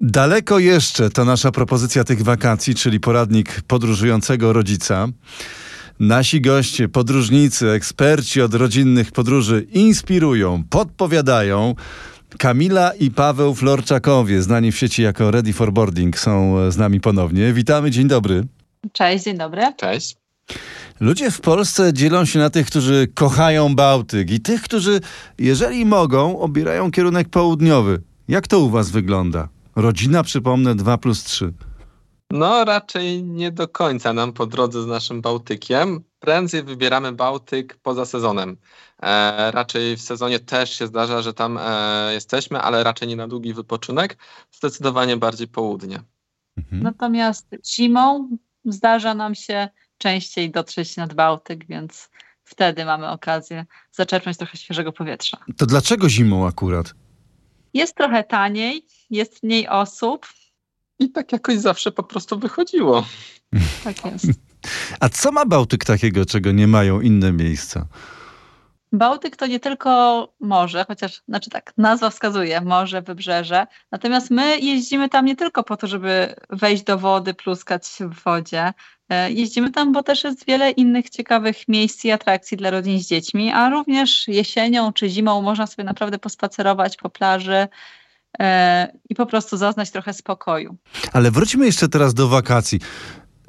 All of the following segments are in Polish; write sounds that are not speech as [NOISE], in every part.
Daleko jeszcze to nasza propozycja tych wakacji, czyli poradnik podróżującego rodzica. Nasi goście, podróżnicy, eksperci od rodzinnych podróży inspirują, podpowiadają. Kamila i Paweł Florczakowie, znani w sieci jako Ready for Boarding, są z nami ponownie. Witamy, dzień dobry. Cześć, dzień dobry. Cześć. Ludzie w Polsce dzielą się na tych, którzy kochają Bałtyk i tych, którzy, jeżeli mogą, obierają kierunek południowy. Jak to u Was wygląda? Rodzina, przypomnę, 2 plus 3. No, raczej nie do końca nam po drodze z naszym Bałtykiem. Prędzej wybieramy Bałtyk poza sezonem. E, raczej w sezonie też się zdarza, że tam e, jesteśmy, ale raczej nie na długi wypoczynek. Zdecydowanie bardziej południe. Mhm. Natomiast zimą zdarza nam się częściej dotrzeć nad Bałtyk, więc wtedy mamy okazję zaczerpnąć trochę świeżego powietrza. To dlaczego zimą akurat? Jest trochę taniej, jest mniej osób. I tak jakoś zawsze po prostu wychodziło. [LAUGHS] Tak jest. A co ma Bałtyk takiego, czego nie mają inne miejsca? Bałtyk to nie tylko morze, chociaż, znaczy tak, nazwa wskazuje morze, wybrzeże. Natomiast my jeździmy tam nie tylko po to, żeby wejść do wody, pluskać w wodzie. E, jeździmy tam, bo też jest wiele innych ciekawych miejsc i atrakcji dla rodzin z dziećmi, a również jesienią czy zimą można sobie naprawdę pospacerować po plaży e, i po prostu zaznać trochę spokoju. Ale wróćmy jeszcze teraz do wakacji.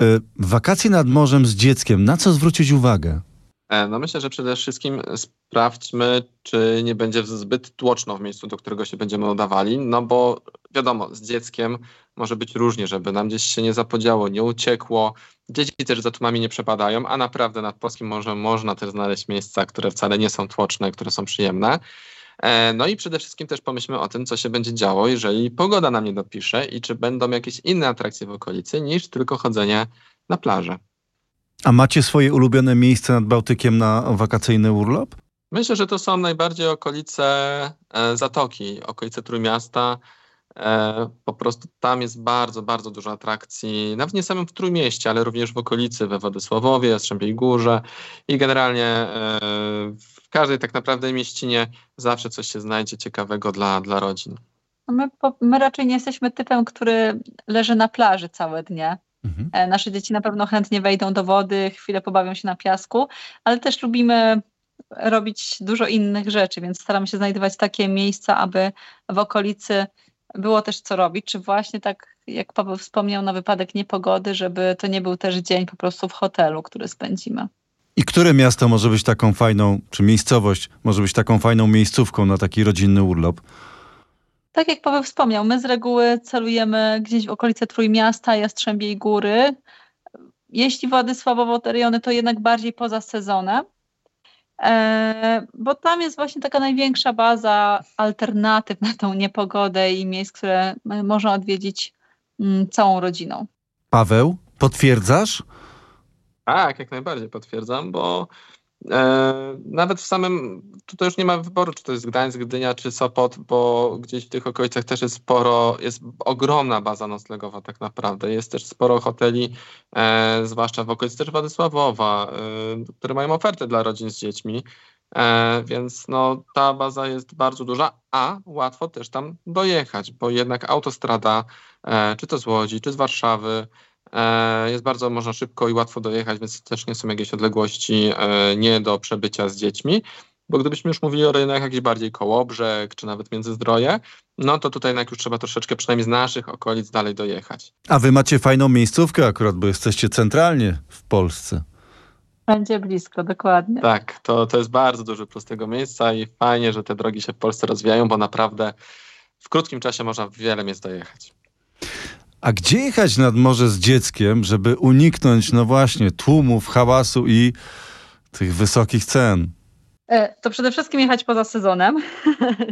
E, wakacje nad morzem z dzieckiem, na co zwrócić uwagę? E, no myślę, że przede wszystkim sprawdźmy, czy nie będzie zbyt tłoczno w miejscu, do którego się będziemy udawali, no bo wiadomo, z dzieckiem może być różnie, żeby nam gdzieś się nie zapodziało, nie uciekło. Dzieci też za tłumami nie przepadają, a naprawdę nad Polskim Morzem można też znaleźć miejsca, które wcale nie są tłoczne, które są przyjemne. E, no i przede wszystkim też pomyślmy o tym, co się będzie działo, jeżeli pogoda nam nie dopisze i czy będą jakieś inne atrakcje w okolicy niż tylko chodzenie na plażę. A macie swoje ulubione miejsce nad Bałtykiem na wakacyjny urlop? Myślę, że to są najbardziej okolice e, Zatoki, okolice Trójmiasta. E, po prostu tam jest bardzo, bardzo dużo atrakcji, nawet nie samym w Trójmieście, ale również w okolicy, we Władysławowie, Jastrzębiej Górze i generalnie e, w każdej tak naprawdę mieścinie zawsze coś się znajdzie ciekawego dla, dla rodzin. My, my raczej nie jesteśmy typem, który leży na plaży całe dnie. Mhm. E, nasze dzieci na pewno chętnie wejdą do wody, chwilę pobawią się na piasku, ale też lubimy robić dużo innych rzeczy, więc staramy się znajdować takie miejsca, aby w okolicy było też co robić, czy właśnie tak jak Paweł wspomniał, na wypadek niepogody, żeby to nie był też dzień po prostu w hotelu, który spędzimy. I które miasto może być taką fajną, czy miejscowość może być taką fajną miejscówką na taki rodzinny urlop? Tak jak Paweł wspomniał, my z reguły celujemy gdzieś w okolice Trójmiasta, Jastrzębiej Góry. Jeśli Władysławowo te rejony, to jednak bardziej poza sezonem, e, bo tam jest właśnie taka największa baza alternatyw na tą niepogodę i miejsc, które można odwiedzić mm, całą rodziną. Paweł, potwierdzasz? Tak, jak najbardziej potwierdzam, bo nawet w samym, tutaj już nie ma wyboru, czy to jest Gdańsk, Gdynia, czy Sopot, bo gdzieś w tych okolicach też jest sporo, jest ogromna baza noclegowa tak naprawdę. Jest też sporo hoteli, e, zwłaszcza w okolicy też Władysławowa, e, które mają ofertę dla rodzin z dziećmi, e, więc no, ta baza jest bardzo duża, a łatwo też tam dojechać, bo jednak autostrada, e, czy to z Łodzi, czy z Warszawy, E, jest bardzo, można szybko i łatwo dojechać, więc też nie są jakieś odległości e, nie do przebycia z dziećmi. Bo gdybyśmy już mówili o rejonach jakiś bardziej Kołobrzeg, czy nawet Międzyzdroje, no to tutaj jednak już trzeba troszeczkę przynajmniej z naszych okolic dalej dojechać. A wy macie fajną miejscówkę akurat, bo jesteście centralnie w Polsce. Będzie blisko, dokładnie. Tak, to, to jest bardzo duży plus tego miejsca i fajnie, że te drogi się w Polsce rozwijają, bo naprawdę w krótkim czasie można w wiele miejsc dojechać. A gdzie jechać nad morze z dzieckiem, żeby uniknąć, no właśnie, tłumów, hałasu i tych wysokich cen? E, to przede wszystkim jechać poza sezonem.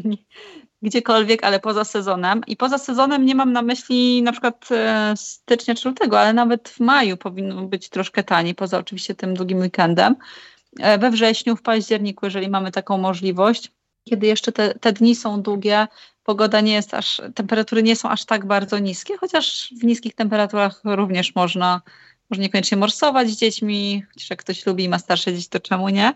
[LAUGHS] Gdziekolwiek, ale poza sezonem. I poza sezonem nie mam na myśli na przykład e, stycznia czy lutego, ale nawet w maju powinno być troszkę taniej, poza oczywiście tym długim weekendem. E, we wrześniu, w październiku, jeżeli mamy taką możliwość, kiedy jeszcze te, te dni są długie, pogoda nie jest aż, temperatury nie są aż tak bardzo niskie, chociaż w niskich temperaturach również można, można niekoniecznie morsować z dziećmi, chociaż jak ktoś lubi i ma starsze dzieci, to czemu nie?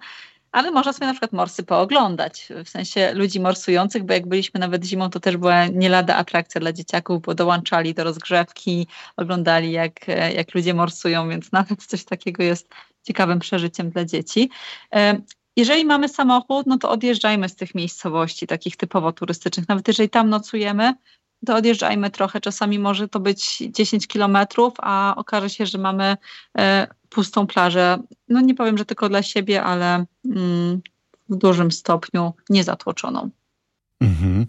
ale można sobie na przykład morsy pooglądać, w sensie ludzi morsujących, bo jak byliśmy nawet zimą, to też była nie lada atrakcja dla dzieciaków, bo dołączali do rozgrzewki, oglądali jak, jak ludzie morsują, więc nawet coś takiego jest ciekawym przeżyciem dla dzieci. Jeżeli mamy samochód, no to odjeżdżajmy z tych miejscowości takich typowo turystycznych. Nawet jeżeli tam nocujemy, to odjeżdżajmy trochę. Czasami może to być 10 kilometrów, a okaże się, że mamy e, pustą plażę. No nie powiem, że tylko dla siebie, ale mm, w dużym stopniu niezatłoczoną. Mhm.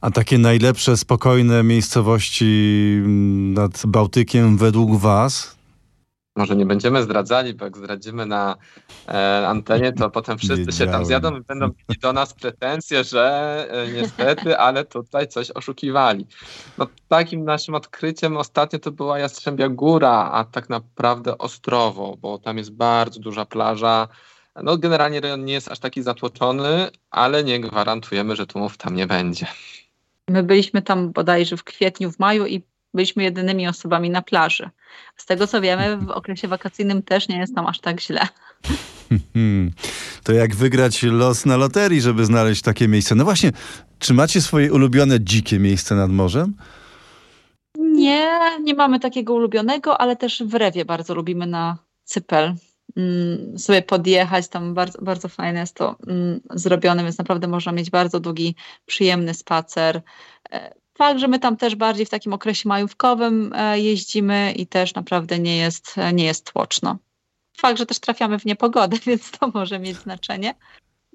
A takie najlepsze, spokojne miejscowości mm, nad Bałtykiem według Was, może nie będziemy zdradzali, bo jak zdradzimy na e, antenie, to potem wszyscy Wiedziałem. się tam zjadą i będą mieli do nas pretensje, że e, niestety, ale tutaj coś oszukiwali. No, takim naszym odkryciem ostatnio to była Jastrzębia Góra, a tak naprawdę Ostrowo, bo tam jest bardzo duża plaża. No, generalnie rejon nie jest aż taki zatłoczony, ale nie gwarantujemy, że tłumów tam nie będzie. My byliśmy tam bodajże w kwietniu, w maju i byliśmy jedynymi osobami na plaży. Z tego co wiemy, [LAUGHS] w okresie wakacyjnym też nie jest tam aż tak źle. [LAUGHS] To jak wygrać los na loterii, żeby znaleźć takie miejsce. No właśnie, czy macie swoje ulubione dzikie miejsce nad morzem? Nie, nie mamy takiego ulubionego, ale też w Rewie bardzo lubimy na Cypel. Mm, sobie podjechać, tam bardzo, bardzo fajne jest to mm, zrobione, więc naprawdę można mieć bardzo długi, przyjemny spacer. E, Fakt, że my tam też bardziej w takim okresie majówkowym e, jeździmy i też naprawdę nie jest, nie jest tłoczno. Fakt, że też trafiamy w niepogodę, [LAUGHS] więc to może mieć znaczenie,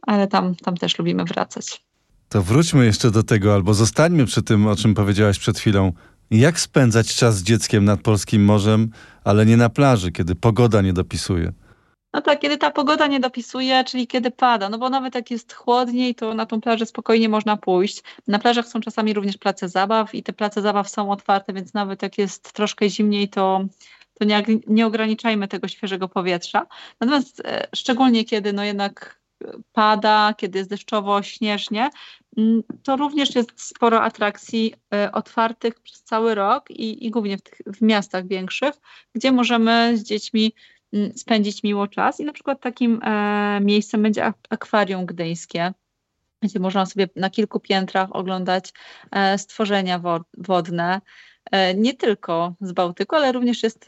ale tam, tam też lubimy wracać. To wróćmy jeszcze do tego, albo zostańmy przy tym, o czym powiedziałaś przed chwilą. Jak spędzać czas z dzieckiem nad polskim morzem, ale nie na plaży, kiedy pogoda nie dopisuje? No tak, kiedy ta pogoda nie dopisuje, czyli kiedy pada, no bo nawet jak jest chłodniej, to na tą plażę spokojnie można pójść. Na plażach są czasami również place zabaw i te place zabaw są otwarte, więc nawet jak jest troszkę zimniej, to, to nie, nie ograniczajmy tego świeżego powietrza. Natomiast e, szczególnie kiedy no jednak pada, kiedy jest deszczowo, śnieżnie, to również jest sporo atrakcji e, otwartych przez cały rok i, i głównie w, tych, w miastach większych, gdzie możemy z dziećmi spędzić miło czas. I na przykład takim e, miejscem będzie akwarium gdyńskie, gdzie można sobie na kilku piętrach oglądać e, stworzenia wodne. E, nie tylko z Bałtyku, ale również jest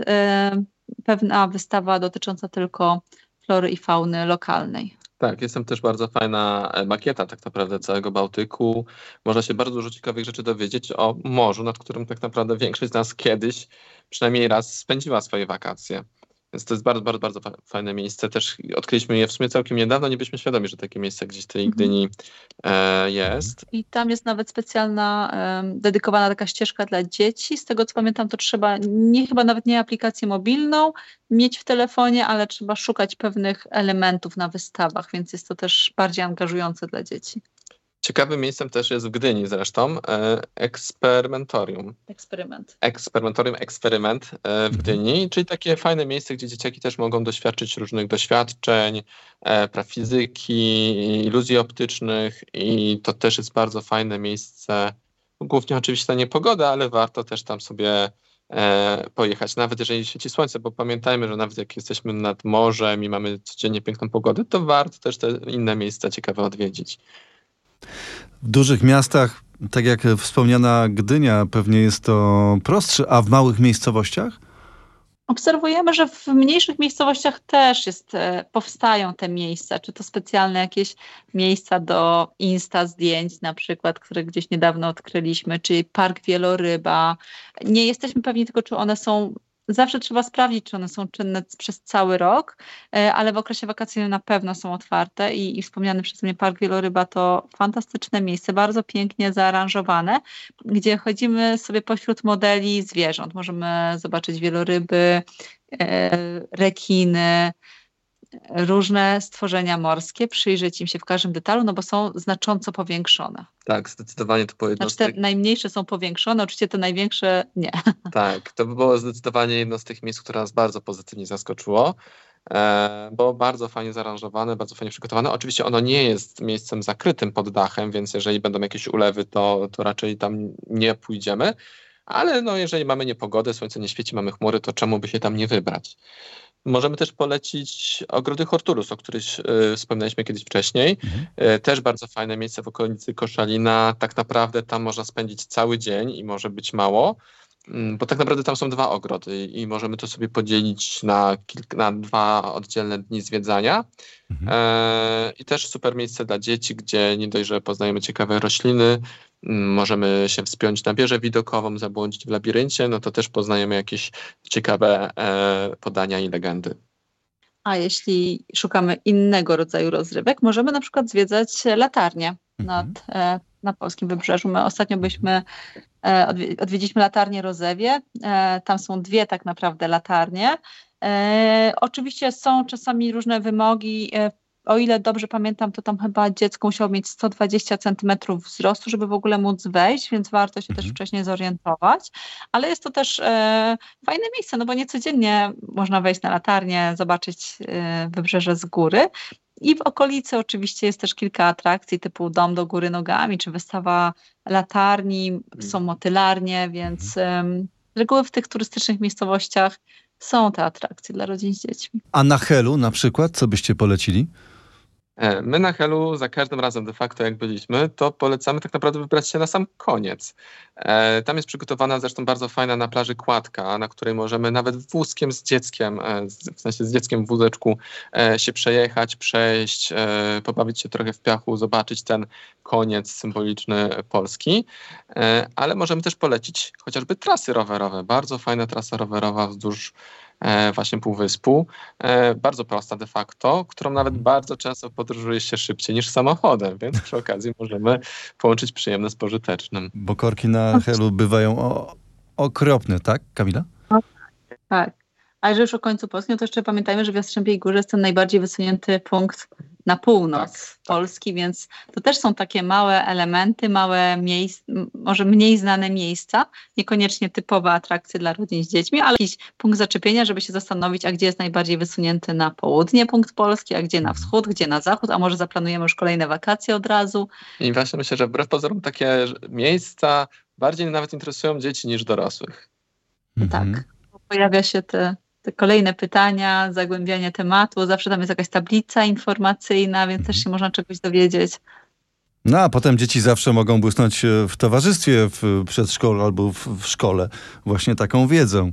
pewna wystawa dotycząca tylko flory i fauny lokalnej. Tak, jest tam też bardzo fajna makieta tak naprawdę całego Bałtyku. Można się bardzo dużo ciekawych rzeczy dowiedzieć o morzu, nad którym tak naprawdę większość z nas kiedyś przynajmniej raz spędziła swoje wakacje. Więc to jest bardzo, bardzo, bardzo fajne miejsce. Też odkryliśmy je w sumie całkiem niedawno, nie byliśmy świadomi, że takie miejsce gdzieś w tej mhm. Gdyni e, jest. I tam jest nawet specjalna, e, dedykowana taka ścieżka dla dzieci. Z tego co pamiętam, to trzeba nie chyba nawet nie aplikację mobilną mieć w telefonie, ale trzeba szukać pewnych elementów na wystawach, więc jest to też bardziej angażujące dla dzieci. Ciekawym miejscem też jest w Gdyni zresztą e, eksperymentorium. Eksperyment. Eksperymentorium, eksperyment e, w mhm. Gdyni, czyli takie fajne miejsce, gdzie dzieciaki też mogą doświadczyć różnych doświadczeń, e, praw fizyki, iluzji optycznych i to też jest bardzo fajne miejsce. Głównie oczywiście na niepogodę, ale warto też tam sobie pojechać, nawet jeżeli świeci słońce, bo pamiętajmy, że nawet jak jesteśmy nad morzem i mamy codziennie piękną pogodę, to warto też te inne miejsca ciekawe odwiedzić. W dużych miastach, tak jak wspomniana Gdynia, pewnie jest to prostsze, a w małych miejscowościach? Obserwujemy, że w mniejszych miejscowościach też jest, e, powstają te miejsca, czy to specjalne jakieś miejsca do insta zdjęć na przykład, które gdzieś niedawno odkryliśmy, czy park wieloryba. Nie jesteśmy pewni tylko, czy one są Zawsze trzeba sprawdzić, czy one są czynne przez cały rok, e, ale w okresie wakacyjnym na pewno są otwarte i, i wspomniany przeze mnie Park Wieloryba to fantastyczne miejsce, bardzo pięknie zaaranżowane, gdzie chodzimy sobie pośród modeli zwierząt. Możemy zobaczyć wieloryby, e, rekiny, różne stworzenia morskie, przyjrzeć im się w każdym detalu, no bo są znacząco powiększone. Tak, zdecydowanie to było znaczy te najmniejsze są powiększone, oczywiście te największe nie. [LAUGHS] Tak, to by było zdecydowanie jedno z tych miejsc, które nas bardzo pozytywnie zaskoczyło, e, bo bardzo fajnie zaaranżowane, bardzo fajnie przygotowane. Oczywiście ono nie jest miejscem zakrytym pod dachem, więc jeżeli będą jakieś ulewy, to, to raczej tam nie pójdziemy, ale no jeżeli mamy niepogodę, słońce nie świeci, mamy chmury, to czemu by się tam nie wybrać? Możemy też polecić ogrody Hortulus, o których y, wspominaliśmy kiedyś wcześniej. Mhm. Y, też bardzo fajne miejsce w okolicy Koszalina. Tak naprawdę tam można spędzić cały dzień i może być mało. Mm, bo tak naprawdę tam są dwa ogrody i możemy to sobie podzielić na, kilka, na dwa oddzielne dni zwiedzania. Mhm. E, I też super miejsce dla dzieci, gdzie nie dość, że poznajemy ciekawe rośliny, możemy się wspiąć na wieżę widokową, zabłądzić w labiryncie, no to też poznajemy jakieś ciekawe e, podania i legendy. A jeśli szukamy innego rodzaju rozrywek, możemy na przykład zwiedzać latarnie mhm. nad, e, na polskim wybrzeżu. My ostatnio byśmy E, odwiedziliśmy latarnię Rozewie. E, tam są dwie tak naprawdę latarnie. E, oczywiście są czasami różne wymogi. O ile dobrze pamiętam, to tam chyba dziecko musiało mieć 120 cm wzrostu, żeby w ogóle móc wejść, więc warto się mhm. też wcześniej zorientować. Ale jest to też e, fajne miejsce, no bo nie codziennie można wejść na latarnię, zobaczyć e, wybrzeże z góry. I w okolicy oczywiście jest też kilka atrakcji typu dom do góry nogami, czy wystawa latarni, mm. są motylarnie, więc um, z reguły w tych turystycznych miejscowościach są te atrakcje dla rodzin z dziećmi. A na Helu na przykład, co byście polecili? E, my na Helu za każdym razem de facto jak byliśmy, to polecamy tak naprawdę wybrać się na sam koniec. E, tam jest przygotowana zresztą bardzo fajna na plaży kładka, na której możemy nawet wózkiem z dzieckiem, e, w sensie z dzieckiem w wózeczku się przejechać, przejść, pobawić się trochę w piachu, zobaczyć ten koniec symboliczny Polski. Ale możemy też polecić chociażby trasy rowerowe. Bardzo fajna trasa rowerowa wzdłuż właśnie półwyspu, e, bardzo prosta de facto, którą nawet bardzo często podróżuje się szybciej niż samochodem, więc przy okazji możemy połączyć przyjemne z pożytecznym. Bo korki na Helu bywają o, okropne, tak Kamila? Tak. A jeżeli już o końcu Polski, no to jeszcze pamiętajmy, że w Jastrzębiej Górze jest ten najbardziej wysunięty punkt na północ tak, Polski, tak. więc to też są takie małe elementy, małe miejsca, może mniej znane miejsca, niekoniecznie typowe atrakcje dla rodzin z dziećmi, ale jakiś punkt zaczepienia, żeby się zastanowić, a gdzie jest najbardziej wysunięty na południe punkt Polski, a gdzie na mhm. wschód, gdzie na zachód, a może zaplanujemy już kolejne wakacje od razu. I właśnie myślę, że wbrew pozorom takie miejsca bardziej nawet interesują dzieci niż dorosłych. Mhm. Tak, pojawia się te te kolejne pytania, zagłębianie tematu. Zawsze tam jest jakaś tablica informacyjna, więc też się można czegoś dowiedzieć. No a potem dzieci zawsze mogą błysnąć e, w towarzystwie w przedszkolu albo w, w szkole właśnie taką wiedzą.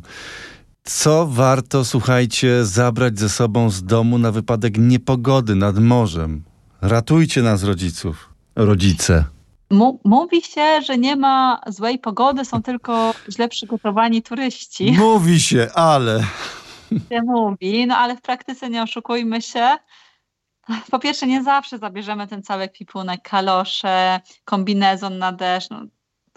Co warto, słuchajcie, zabrać ze sobą z domu na wypadek niepogody nad morzem? Ratujcie nas, rodziców, rodzice. Mówi się, że nie ma złej pogody, są tylko źle przygotowani turyści. Mówi się, ale się mówi, no ale w praktyce nie oszukujmy się. Po pierwsze, nie zawsze zabierzemy ten cały kwipunek, kalosze, kombinezon na deszcz. No,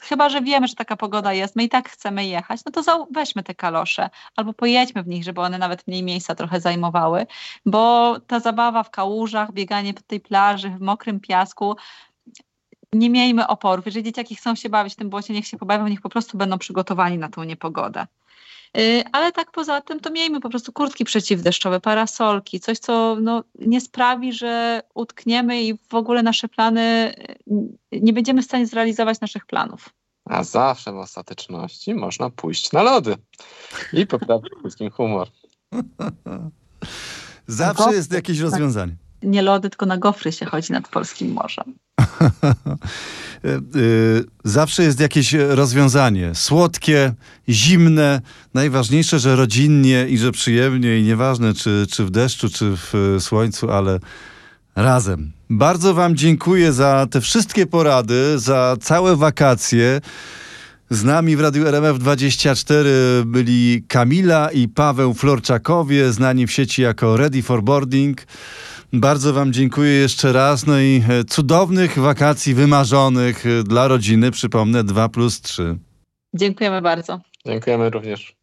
chyba, że wiemy, że taka pogoda jest, my i tak chcemy jechać, no to weźmy te kalosze albo pojedźmy w nich, żeby one nawet mniej miejsca trochę zajmowały, bo ta zabawa w kałużach, bieganie po tej plaży, w mokrym piasku, nie miejmy oporów. Jeżeli dzieciaki chcą się bawić w tym błocie, niech się pobawią, niech po prostu będą przygotowani na tą niepogodę. Y, ale tak poza tym to miejmy po prostu kurtki przeciwdeszczowe, parasolki, coś co no, nie sprawi, że utkniemy i w ogóle nasze plany, y, nie będziemy w stanie zrealizować naszych planów. A zawsze w ostateczności można pójść na lody i poprawić polski humor. [LAUGHS] zawsze jest jakieś rozwiązanie nie lody, tylko na gofry się chodzi nad polskim morzem. Y, [LAUGHS] zawsze jest jakieś rozwiązanie. Słodkie, zimne. Najważniejsze, że rodzinnie i że przyjemnie i nieważne czy, czy w deszczu, czy w słońcu, ale razem. Bardzo Wam dziękuję za te wszystkie porady, za całe wakacje. Z nami w Radiu RMF24 byli Kamila i Paweł Florczakowie, znani w sieci jako Ready for Boarding. Bardzo Wam dziękuję jeszcze raz. No i e, cudownych wakacji wymarzonych e, dla rodziny. Przypomnę 2 plus 3. Dziękujemy bardzo. Dziękujemy również.